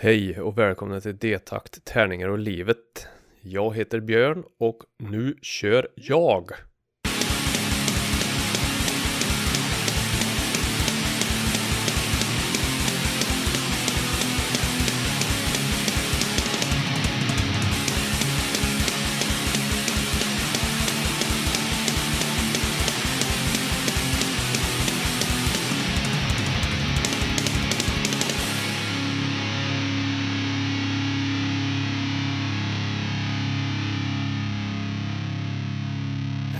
Hej och välkomna till D-takt, tärningar och livet. Jag heter Björn och nu kör jag.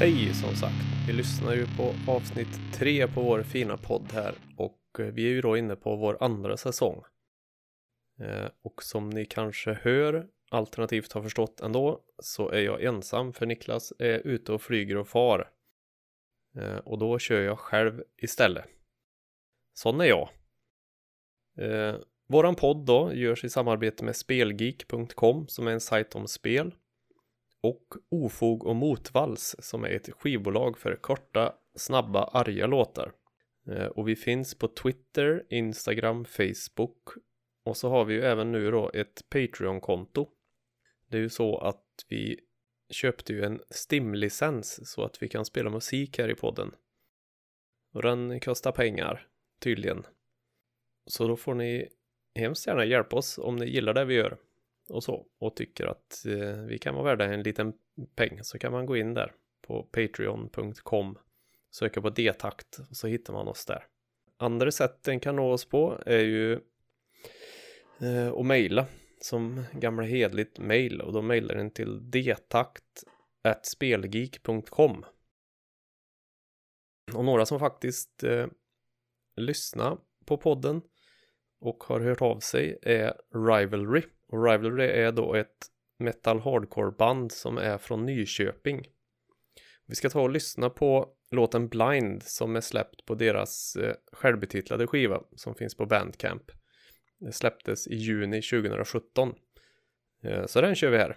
Hej som sagt! Vi lyssnar ju på avsnitt tre på vår fina podd här och eh, vi är ju då inne på vår andra säsong. Eh, och som ni kanske hör, alternativt har förstått ändå, så är jag ensam för Niklas är ute och flyger och far. Eh, och då kör jag själv istället. Sån är jag. Våran podd då görs i samarbete med Spelgeek.com som är en sajt om spel och Ofog och Motvalls som är ett skivbolag för korta, snabba, arga låtar. Eh, och vi finns på Twitter, Instagram, Facebook och så har vi ju även nu då ett Patreon-konto. Det är ju så att vi köpte ju en STIM-licens så att vi kan spela musik här i podden. Och den kostar pengar, tydligen. Så då får ni hemskt gärna hjälpa oss om ni gillar det vi gör och så och tycker att eh, vi kan vara värda en liten peng så kan man gå in där på patreon.com söka på D-takt och så hittar man oss där. Andra sätt den kan nå oss på är ju eh, att mejla som gamla hedligt mejl och då mejlar den till detakt spelgeek.com och några som faktiskt eh, lyssnar på podden och har hört av sig är Rivalry och Rivalry är då ett metal hardcore band som är från Nyköping. Vi ska ta och lyssna på låten Blind som är släppt på deras eh, självbetitlade skiva som finns på Bandcamp. Det släpptes i juni 2017. Eh, så den kör vi här.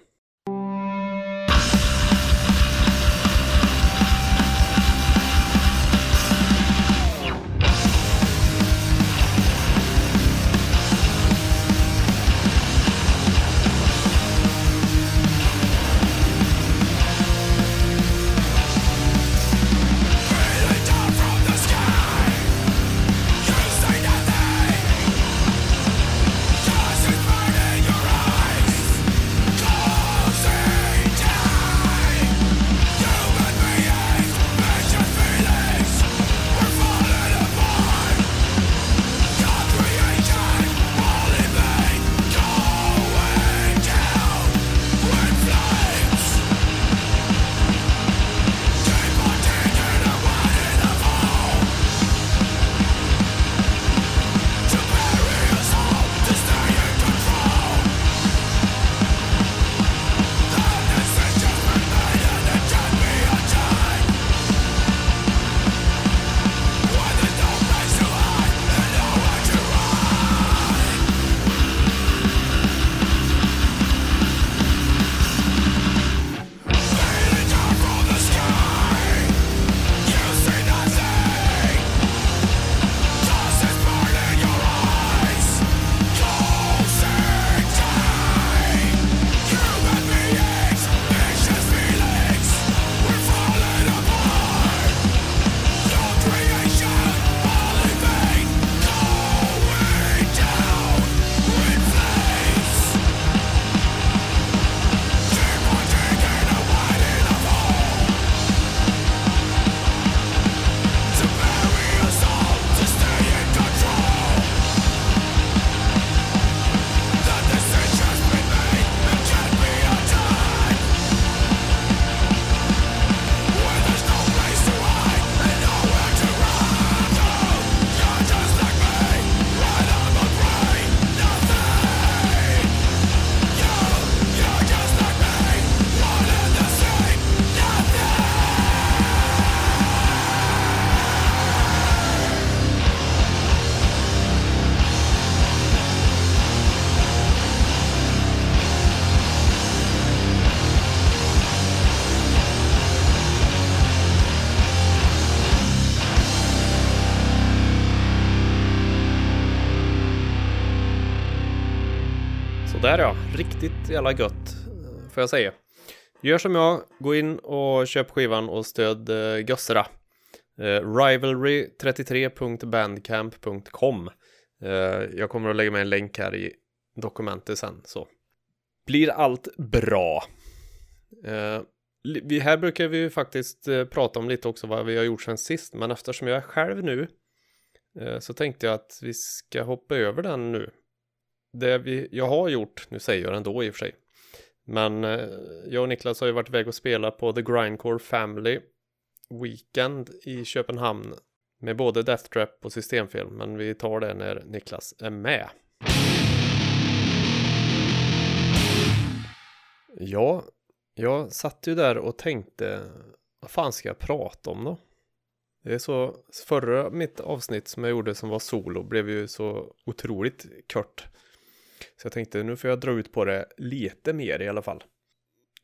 Riktigt jävla gött eh, får jag säga. Gör som jag, gå in och köp skivan och stöd eh, Gössera. Eh, Rivalry33.bandcamp.com eh, Jag kommer att lägga med en länk här i dokumentet sen så blir allt bra. Eh, vi, här brukar vi ju faktiskt eh, prata om lite också vad vi har gjort sen sist, men eftersom jag är själv nu eh, så tänkte jag att vi ska hoppa över den nu. Det vi, jag har gjort, nu säger jag det ändå i och för sig, men eh, jag och Niklas har ju varit iväg och spelat på The Grindcore Family Weekend i Köpenhamn med både Death Trap och systemfel, men vi tar det när Niklas är med. Ja, jag satt ju där och tänkte, vad fan ska jag prata om då? Det är så, förra mitt avsnitt som jag gjorde som var solo blev ju så otroligt kort. Så jag tänkte nu får jag dra ut på det lite mer i alla fall.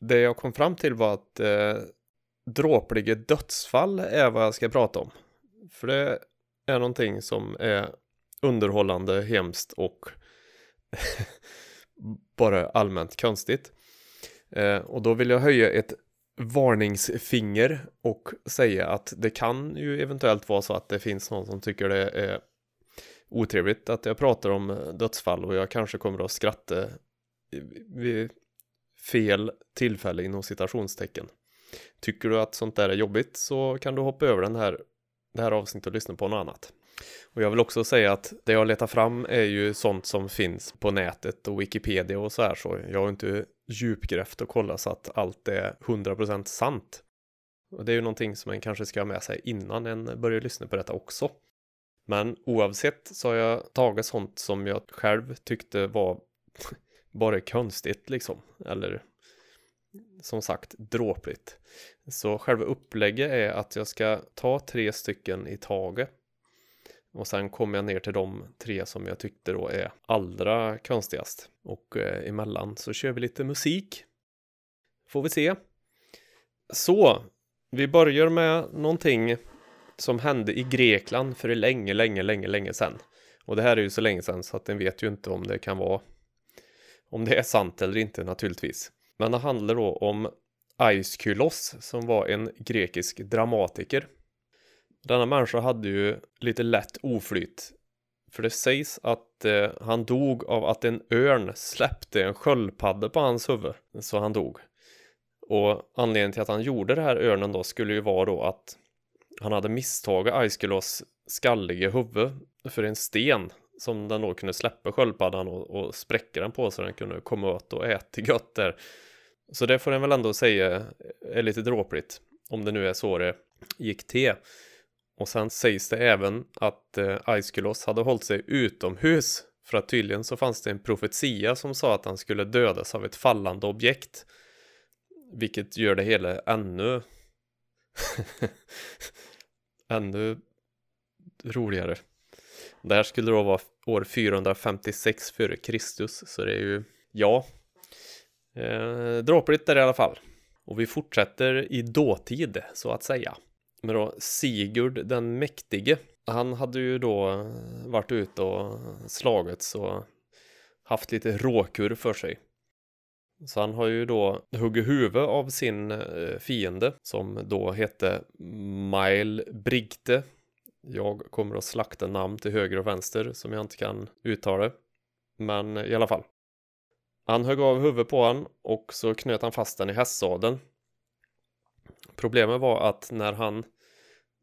Det jag kom fram till var att eh, dråpliga dödsfall är vad jag ska prata om. För det är någonting som är underhållande, hemskt och bara allmänt konstigt. Eh, och då vill jag höja ett varningsfinger och säga att det kan ju eventuellt vara så att det finns någon som tycker det är otrevligt att jag pratar om eh, dödsfall och jag kanske kommer att skratta vid fel tillfälle inom citationstecken. Tycker du att sånt där är jobbigt så kan du hoppa över den här, det här avsnittet och lyssna på något annat. Och jag vill också säga att det jag letar fram är ju sånt som finns på nätet och Wikipedia och så här så jag har inte djupgrävt och kollat så att allt är 100% sant. Och det är ju någonting som man kanske ska ha med sig innan en börjar lyssna på detta också. Men oavsett så har jag tagit sånt som jag själv tyckte var bara konstigt liksom. Eller som sagt dråpligt. Så själva upplägget är att jag ska ta tre stycken i taget. Och sen kommer jag ner till de tre som jag tyckte då är allra konstigast. Och eh, emellan så kör vi lite musik. Får vi se. Så, vi börjar med någonting som hände i Grekland för länge, länge, länge, länge sedan. Och det här är ju så länge sedan så att den vet ju inte om det kan vara om det är sant eller inte naturligtvis. Men det handlar då om Aiskylos som var en grekisk dramatiker. Denna människa hade ju lite lätt oflyt. För det sägs att eh, han dog av att en örn släppte en sköldpadda på hans huvud. Så han dog. Och anledningen till att han gjorde det här örnen då skulle ju vara då att han hade misstagit Aiskylos skalliga huvud för en sten som den då kunde släppa sköldpaddan och, och spräcka den på så den kunde komma åt och äta gött där. Så det får den väl ändå säga är lite dråpligt om det nu är så det gick till. Och sen sägs det även att eh, Aiskylos hade hållit sig utomhus för att tydligen så fanns det en profetia som sa att han skulle dödas av ett fallande objekt. Vilket gör det hela ännu ännu roligare. Det här skulle då vara år 456 före Kristus, så det är ju, ja, eh, dråpligt där i alla fall. Och vi fortsätter i dåtid, så att säga. Men då Sigurd den mäktige, han hade ju då eh, varit ute och slagits och haft lite råkur för sig. Så han har ju då huggit huvudet av sin eh, fiende som då hette Mile Brigte. Jag kommer att slakta namn till höger och vänster som jag inte kan uttala. Men eh, i alla fall. Han högg av huvudet på han och så knöt han fast den i hästsadeln. Problemet var att när han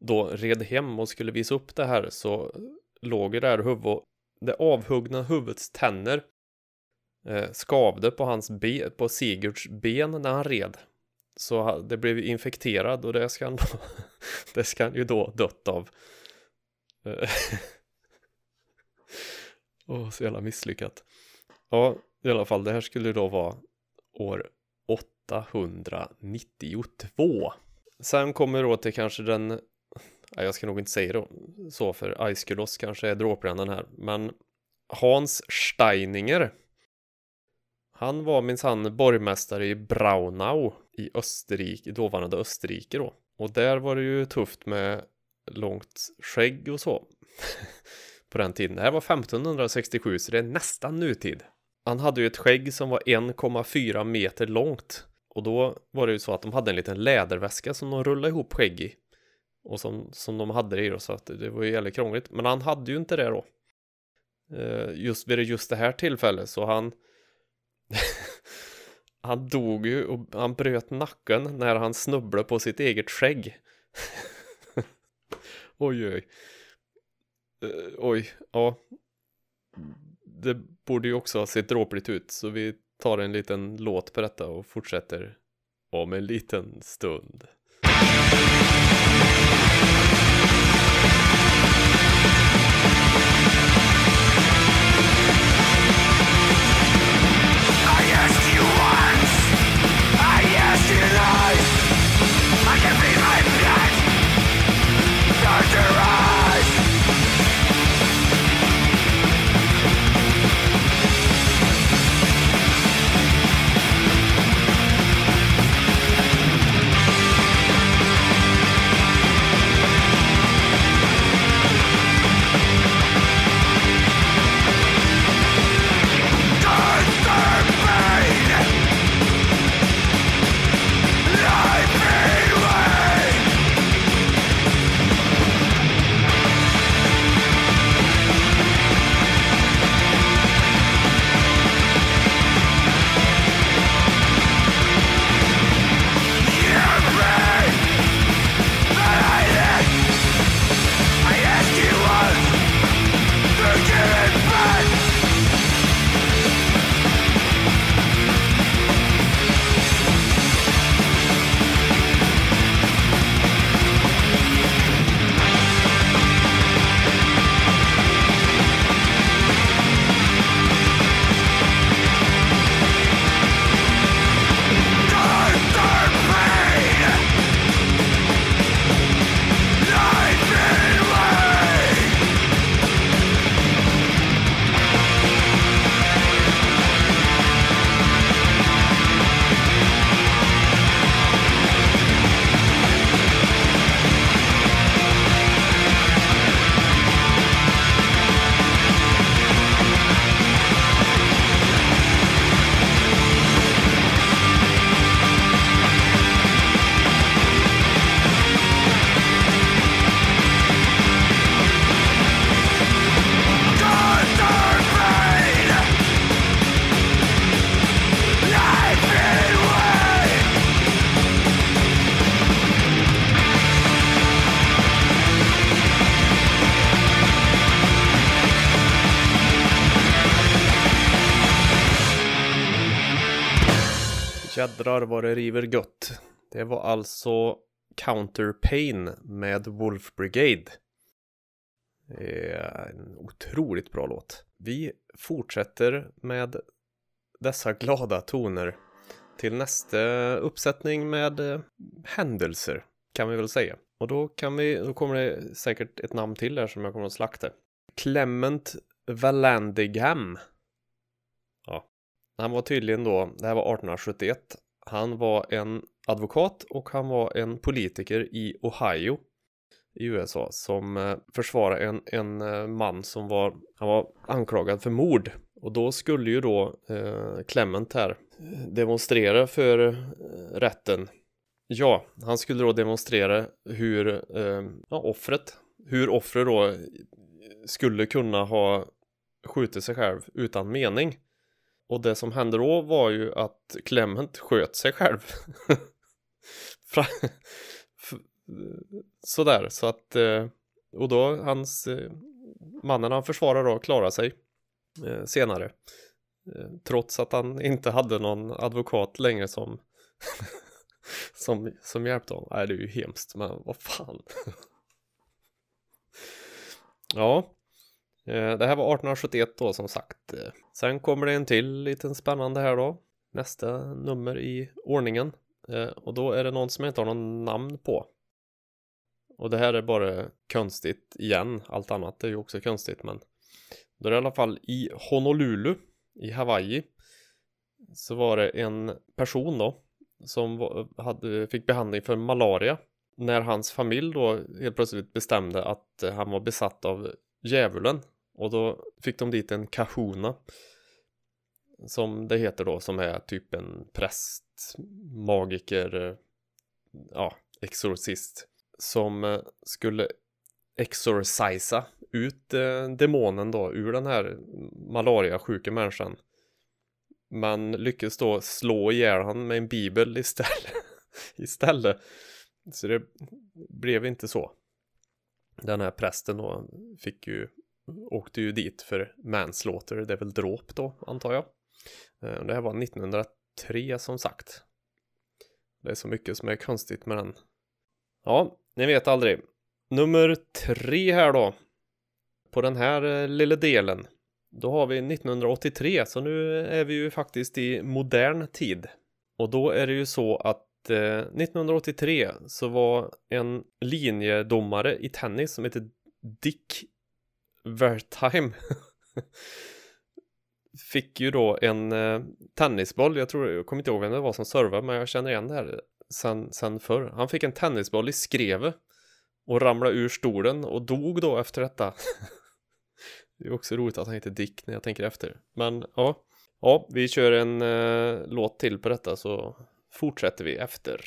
då red hem och skulle visa upp det här så låg det där huvudet, det avhuggna huvudets tänder Eh, skavde på hans ben, på Sigurds ben när han red. Så det blev infekterad och det ska han, då, det ska han ju då dött av. Eh, Åh, oh, så jävla misslyckat. Ja, i alla fall, det här skulle då vara år 892. Sen kommer då till kanske den, nej, jag ska nog inte säga det så för Aiskulos kanske är dråpbrännan här, men Hans Steininger han var minsann borgmästare i Braunau i Österrike, dåvarande Österrike då. Och där var det ju tufft med långt skägg och så. på den tiden. Det här var 1567 så det är nästan nutid. han hade ju ett skägg som var 1,4 meter långt. Och då var det ju så att de hade en liten läderväska som de rullade ihop skägg i. Och som, som de hade det i då, så att det var ju jävligt krångligt. Men han hade ju inte det då. Eh, just vid just det här tillfället så han Han dog ju och han bröt nacken när han snubblade på sitt eget skägg. oj, oj. Uh, oj, ja. Det borde ju också ha sett dråpligt ut, så vi tar en liten låt på detta och fortsätter om en liten stund. Jädrar vad det river gött. Det var alltså Counterpain med Wolf Brigade. Det är en otroligt bra låt. Vi fortsätter med dessa glada toner till nästa uppsättning med eh, händelser kan vi väl säga. Och då kan vi, då kommer det säkert ett namn till här som jag kommer att slakta. Clement Vallandigham. Han var tydligen då, det här var 1871, han var en advokat och han var en politiker i Ohio i USA som eh, försvarade en, en eh, man som var, han var anklagad för mord. Och då skulle ju då eh, Clement här eh, demonstrera för eh, rätten. Ja, han skulle då demonstrera hur eh, ja, offret, hur offret då skulle kunna ha skjutit sig själv utan mening. Och det som hände då var ju att Clement sköt sig själv. Sådär, så att eh, och då hans eh, mannen han försvarar då klarar sig eh, senare. Trots att han inte hade någon advokat längre som som, som hjälpte honom. Nej, det är ju hemskt, men vad fan. ja, Eh, det här var 1871 då som sagt. Eh, sen kommer det en till liten spännande här då. Nästa nummer i ordningen. Eh, och då är det någon som jag inte har någon namn på. Och det här är bara konstigt igen. Allt annat är ju också konstigt men. Då är det i alla fall i Honolulu i Hawaii. Så var det en person då. Som hade, fick behandling för malaria. När hans familj då helt plötsligt bestämde att han var besatt av djävulen och då fick de dit en kahuna. som det heter då, som är typ en präst, magiker, ja, exorcist, som eh, skulle exorcisa ut eh, demonen då ur den här malariasjuka människan. Man lyckades då slå ihjäl han med en bibel istället. istället. Så det blev inte så. Den här prästen då fick ju, åkte ju dit för manslaughter, det är väl dråp då antar jag. Eh, det här var 1903 som sagt. Det är så mycket som är konstigt med den. Ja, ni vet aldrig. Nummer tre här då. På den här eh, lilla delen. Då har vi 1983, så nu är vi ju faktiskt i modern tid. Och då är det ju så att eh, 1983 så var en linjedomare i tennis som heter Dick Wertheim fick ju då en eh, tennisboll, jag tror, jag kommer inte ihåg vem det var som servade, men jag känner igen det här sen, sen förr. Han fick en tennisboll i skrevet och ramlade ur stolen och dog då efter detta. det är också roligt att han heter Dick när jag tänker efter. Men ja, ja vi kör en eh, låt till på detta så fortsätter vi efter.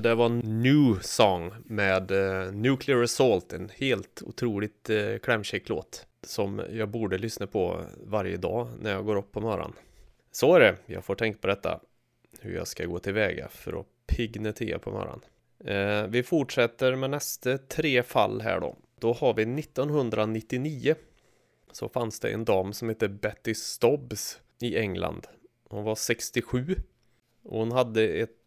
Det där var New Song med uh, Nuclear Assault, en helt otroligt uh, klämkäck låt som jag borde lyssna på varje dag när jag går upp på morgonen. Så är det, jag får tänka på detta, hur jag ska gå tillväga för att pigna till på morgonen. Uh, vi fortsätter med nästa tre fall här då. Då har vi 1999. Så fanns det en dam som hette Betty Stobbs i England. Hon var 67 och hon hade ett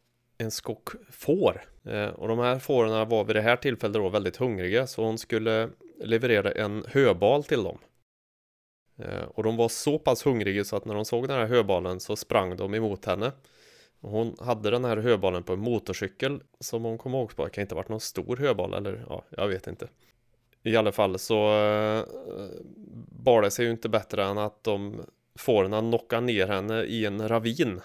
en skock får. Eh, och de här fåren var vid det här tillfället då väldigt hungriga så hon skulle leverera en höbal till dem. Eh, och de var så pass hungriga så att när de såg den här höbalen så sprang de emot henne. Hon hade den här höbalen på en motorcykel som hon kom ihåg på. Det kan inte ha varit någon stor höbal eller ja, jag vet inte. I alla fall så eh, bar det sig ju inte bättre än att de fåren knockade ner henne i en ravin.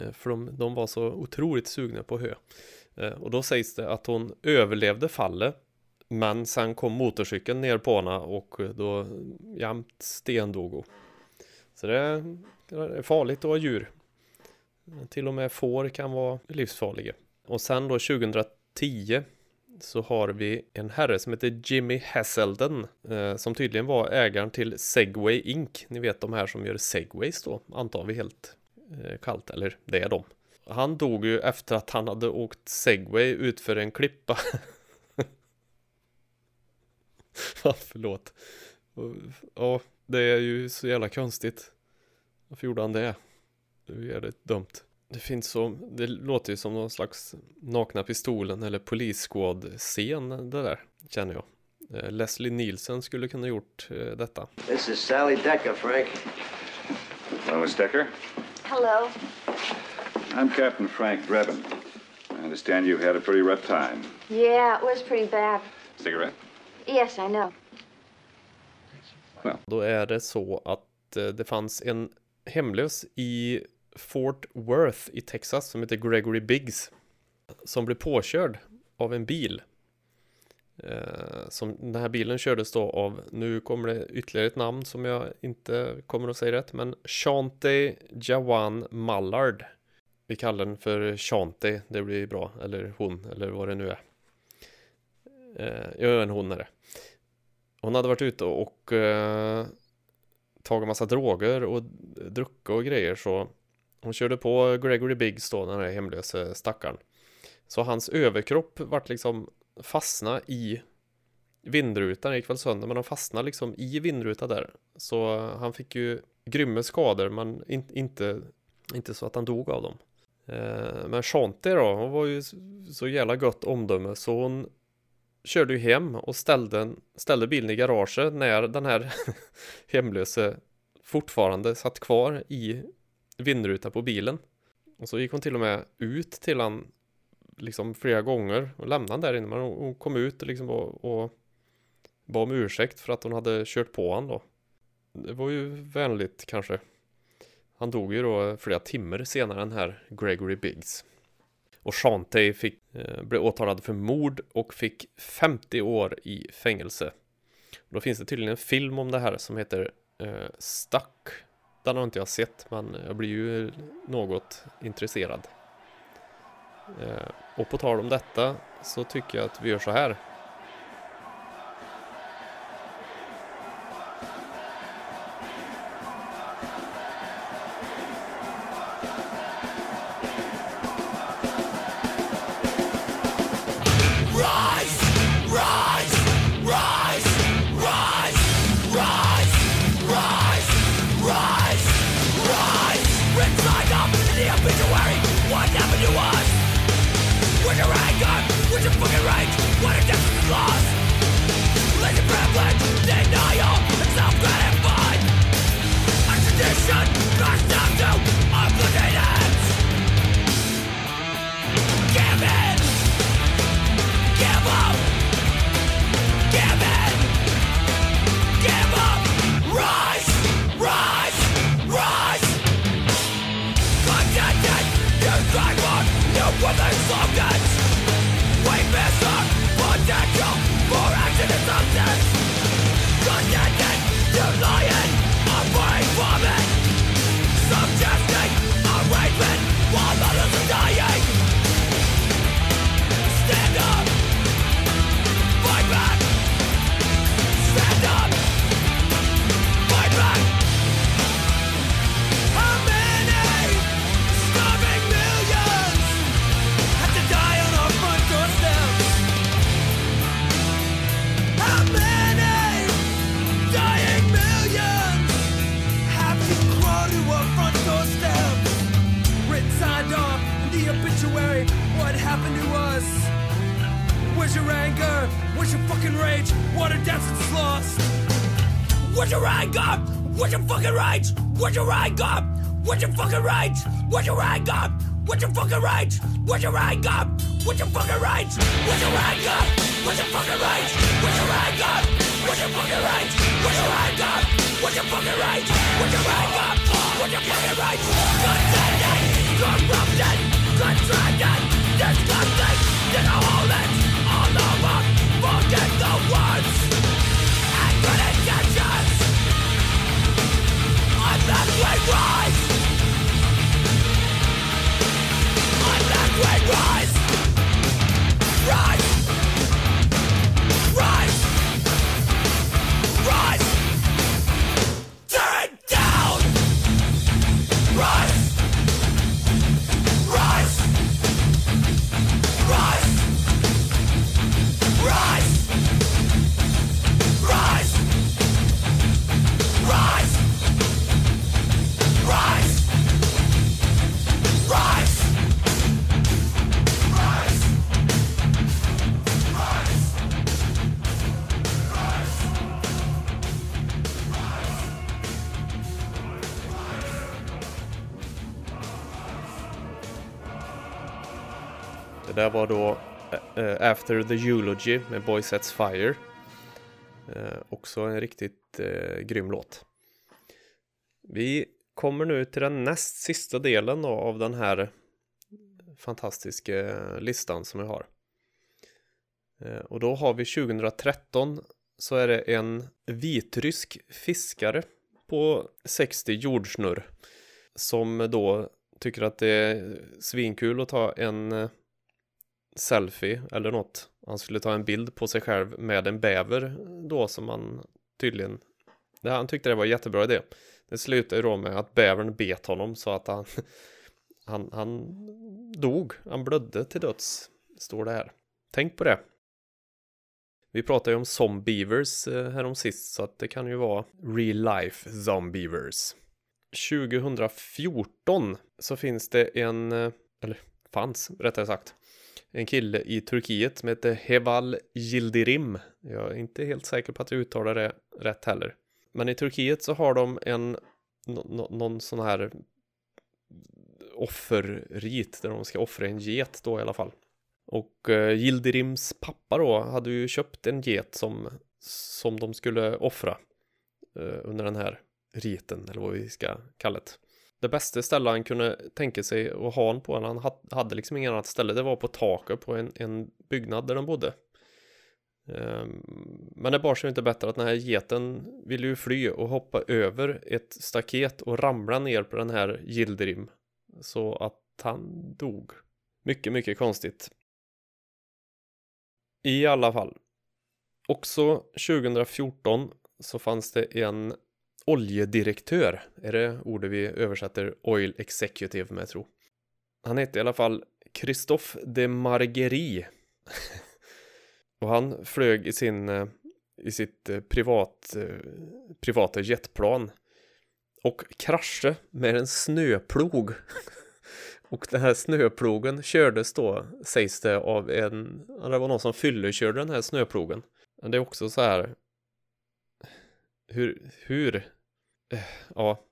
Eh, för de, de, var så otroligt sugna på hö. Eh, och då sägs det att hon överlevde fallet. Men sen kom motorcykeln ner på henne och då jämt stendog hon. Så det är farligt att ha djur. Till och med får kan vara livsfarliga. Och sen då 2010 så har vi en herre som heter Jimmy Hasselden eh, som tydligen var ägaren till Segway Inc. Ni vet de här som gör segways då, antar vi helt kallt, eller det är de. Han dog ju efter att han hade åkt segway utför en klippa. ja, förlåt. Ja, det är ju så jävla konstigt. Varför gjorde han det? Det är det dumt. Det finns så, det låter ju som någon slags nakna pistolen eller polisskåd-scen det där, känner jag. Eh, Leslie Nielsen skulle kunna gjort eh, detta. This is Sally Decker, Frank. Miss Decker. Hello. I'm Captain Frank Drebin. I understand you had a pretty rough time. Yeah, it was pretty bad. Cigarette? Yes, I know. Då är det så att eh, det fanns en hemlös i Fort Worth i Texas som heter Gregory Biggs. Som blev påkörd av en bil. Eh, som den här bilen kördes då av, nu kommer det ytterligare ett namn som jag inte kommer att säga rätt, men Shante Jawan Mallard. Vi kallar den för Shante, det blir bra, eller hon, eller vad det nu är. Eh, ja, en hon är det. Hon hade varit ute och eh, tagit massa droger och druckit och grejer så hon körde på Gregory Biggs då, den här hemlöse stackaren. Så hans överkropp vart liksom fastna i vindrutan, gick väl sönder, men han fastnade liksom i vindrutan där. Så han fick ju grymma skador, men in, inte, inte så att han dog av dem. Eh, men Shanti då, hon var ju så jävla gott omdöme så hon körde ju hem och ställde, ställde bilen i garaget när den här hemlöse fortfarande satt kvar i vindrutan på bilen. Och så gick hon till och med ut till han liksom flera gånger och lämnade han där inne. Men hon kom ut liksom och, och bad om ursäkt för att hon hade kört på han då. Det var ju vänligt kanske. Han dog ju då flera timmar senare den här Gregory Biggs. Och Shantay fick, eh, blev åtalad för mord och fick 50 år i fängelse. Och då finns det tydligen en film om det här som heter eh, Stuck. Den har inte jag sett men jag blir ju något intresserad. Eh, och på tal om detta så tycker jag att vi gör så här. Rage? What's your hang up? What's your fucking rage? What's your hang up? What's your fucking rage? What's your hang up? What's your fucking rage? What's your hang up? What's your fucking rage? What's your hang up? What's your fucking rage? Consenting, corrupted, contracted, disgusting, disholding, all over, forget the words and good intentions. Unless we rise, Det där var då eh, eh, After the Eulogy med Boy Sets Fire. Eh, också en riktigt grym låt. Vi kommer nu till den näst sista delen då av den här fantastiska listan som vi har. Och då har vi 2013 så är det en vitrysk fiskare på 60 jordsnurr som då tycker att det är svinkul att ta en selfie eller något. Han skulle ta en bild på sig själv med en bäver då som han tydligen, det, han tyckte det var en jättebra idé. Det slutade ju då med att bävern bet honom så att han, han, han dog, han blödde till döds, står det här. Tänk på det. Vi pratade ju om zombievers eh, härom sist så att det kan ju vara real life zombievers. 2014 så finns det en, eh, eller fanns rättare sagt, en kille i Turkiet som heter Heval Yildirim. Jag är inte helt säker på att jag uttalar det rätt heller. Men i Turkiet så har de en någon sån här offerrit där de ska offra en get då i alla fall. Och eh, Yildirims pappa då hade ju köpt en get som, som de skulle offra eh, under den här riten eller vad vi ska kalla det. Det bästa stället han kunde tänka sig att ha en på, han hade liksom ingen annat ställe, det var på taket på en, en byggnad där de bodde. Ehm, men det bar sig inte bättre att den här geten ville ju fly och hoppa över ett staket och ramla ner på den här gildrim. Så att han dog. Mycket, mycket konstigt. I alla fall. Också 2014 så fanns det en oljedirektör. Är det ordet vi översätter oil executive med tro. Han hette i alla fall Christophe de Margerie. Och han flög i sin eh, i sitt eh, privat eh, privata jetplan och kraschade med en snöplog. och den här snöplogen kördes då, sägs det, av en, det var någon som fyllekörde den här snöplogen. Men det är också så här, hur, hur, ja,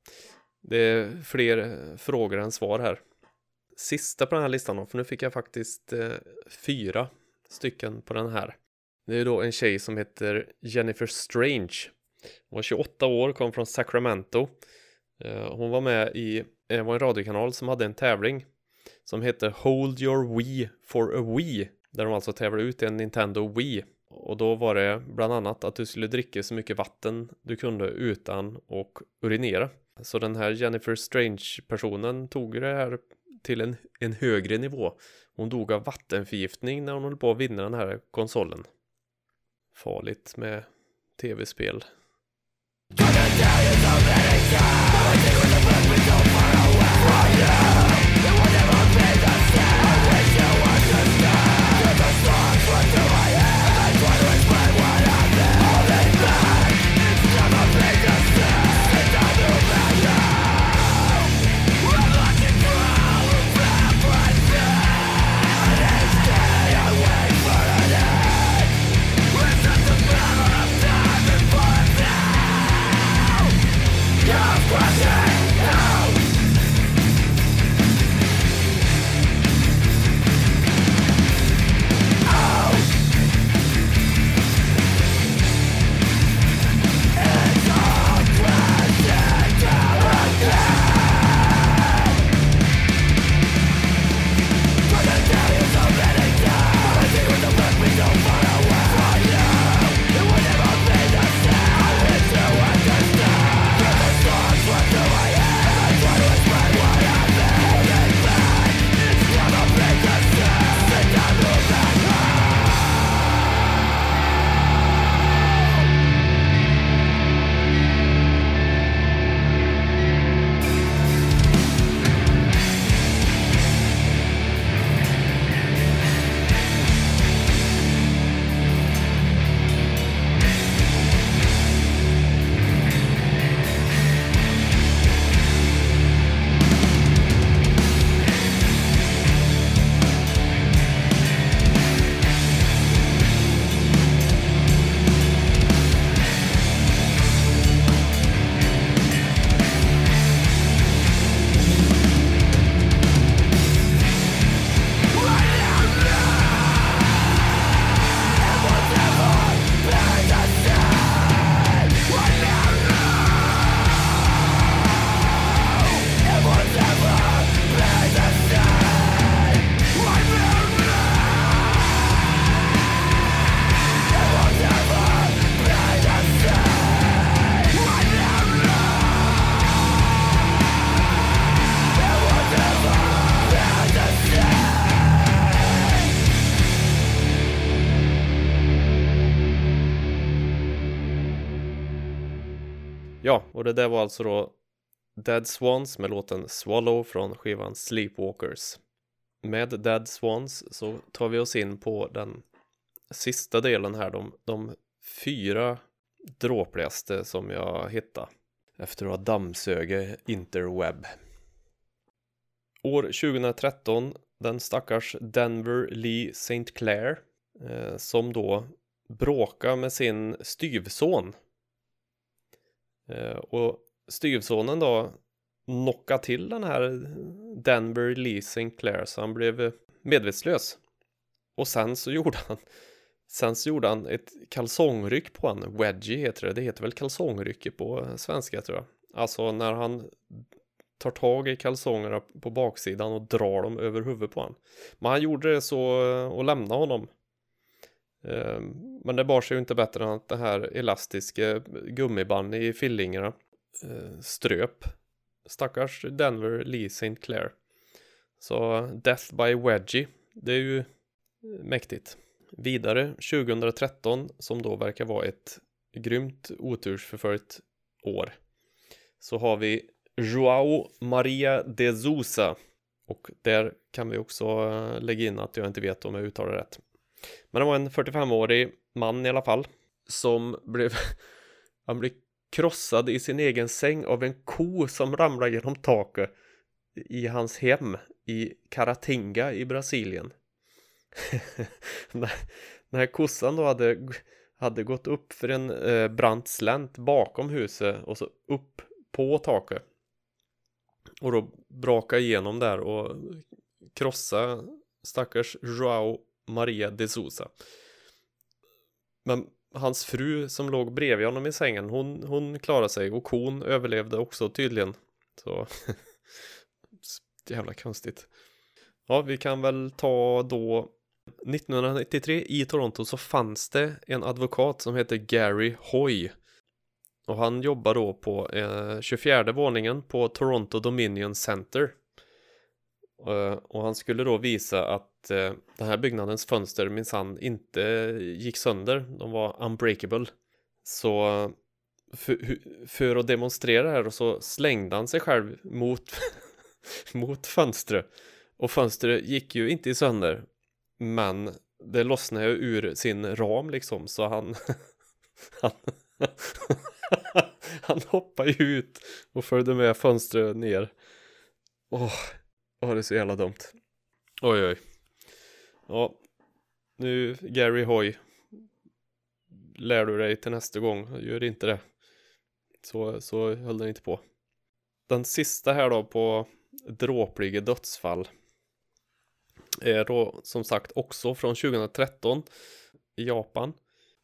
det är fler frågor än svar här. Sista på den här listan då, för nu fick jag faktiskt eh, fyra stycken på den här. Det är då en tjej som heter Jennifer Strange. Hon var 28 år, kom från Sacramento. Eh, Hon var med i, det var en radiokanal som hade en tävling som hette Hold Your Wii for a Wii. Där de alltså tävlade ut en Nintendo Wii. Och då var det bland annat att du skulle dricka så mycket vatten du kunde utan att urinera. Så den här Jennifer Strange-personen tog det här till en, en högre nivå. Hon dog av vattenförgiftning när hon höll på att vinna den här konsolen. Farligt med tv-spel. Det där var alltså då Dead Swans med låten Swallow från skivan Sleepwalkers. Med Dead Swans så tar vi oss in på den sista delen här, de, de fyra dråpligaste som jag hittade efter att ha dammsugit interweb. År 2013, den stackars Denver Lee St. Clair eh, som då bråkade med sin styvson. Eh, och styvsonen då knockade till den här Denver Lee Sinclair så han blev eh, medvetslös. Och sen så gjorde han Sen så gjorde han ett kalsongryck på en wedgie heter det. Det heter väl kalsongrycke på svenska tror jag. Alltså när han tar tag i kalsongerna på baksidan och drar dem över huvudet på honom. Men han gjorde det så eh, och lämnade honom. Eh, men det bar sig ju inte bättre än att det här elastiska gummiband i fillingarna eh, ströp stackars Denver Lee St. Clair. Så Death by Wedgie, det är ju mäktigt. Vidare 2013, som då verkar vara ett grymt otursförföljt år, så har vi Joao Maria de Sousa. Och där kan vi också eh, lägga in att jag inte vet om jag uttalar rätt. Men det var en 45-årig man i alla fall som blev han blev krossad i sin egen säng av en ko som ramlade genom taket i hans hem i Caratinga i Brasilien. Den här kossan då hade, hade gått upp för en eh, brant slänt bakom huset och så upp på taket. Och då braka igenom där och krossa stackars Joao Maria de Sousa. Men hans fru som låg bredvid honom i sängen, hon, hon klarade sig och kon överlevde också tydligen. Så jävla konstigt. Ja, vi kan väl ta då 1993 i Toronto så fanns det en advokat som hette Gary Hoy. Och han jobbar då på eh, 24 våningen på Toronto Dominion Center. Eh, och han skulle då visa att eh, den här byggnadens fönster minsann inte gick sönder. De var unbreakable. Så för, för, att demonstrera här så slängde han sig själv mot, mot fönstret. Och fönstret gick ju inte sönder. Men det lossnade ju ur sin ram liksom så han han, han hoppade ut och följde med fönstret ner. Åh, åh, det är så jävla dumt. Oj, oj. Ja, nu Gary Hoy. Lär du dig till nästa gång, gör inte det. Så, så höll den inte på. Den sista här då på dråpliga dödsfall är då som sagt också från 2013 i Japan.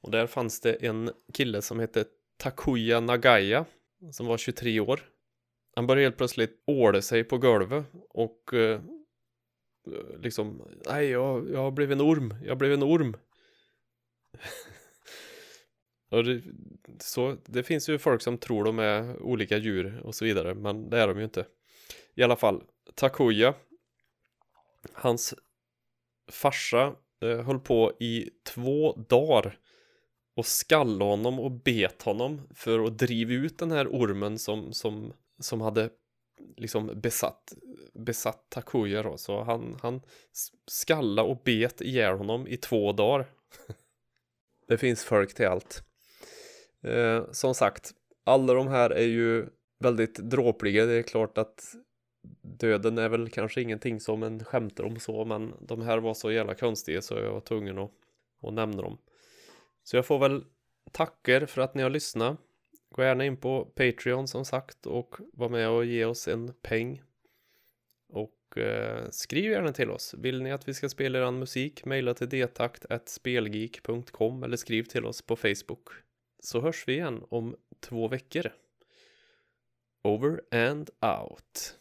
Och där fanns det en kille som hette Takuya Nagaya som var 23 år. Han började helt plötsligt åla sig på golvet och eh, liksom, nej jag, jag har blivit en orm, jag blev en orm. och det, så, det finns ju folk som tror de är olika djur och så vidare, men det är de ju inte. I alla fall, Takuya Hans farsa eh, höll på i två dagar och skallade honom och bet honom för att driva ut den här ormen som, som, som hade liksom besatt, besatt Takuya då. Så han, han skalla och bet ihjäl honom i två dagar. det finns folk till allt. Eh, som sagt, alla de här är ju väldigt dråpliga. Det är klart att döden är väl kanske ingenting som en skämtar om så, men de här var så jävla konstiga så jag var tvungen att, att nämna dem. Så jag får väl tacka er för att ni har lyssnat. Gå gärna in på Patreon som sagt och var med och ge oss en peng. Och eh, skriv gärna till oss. Vill ni att vi ska spela er musik? Mejla till detakt.spelgeek.com eller skriv till oss på Facebook. Så hörs vi igen om två veckor. Over and out.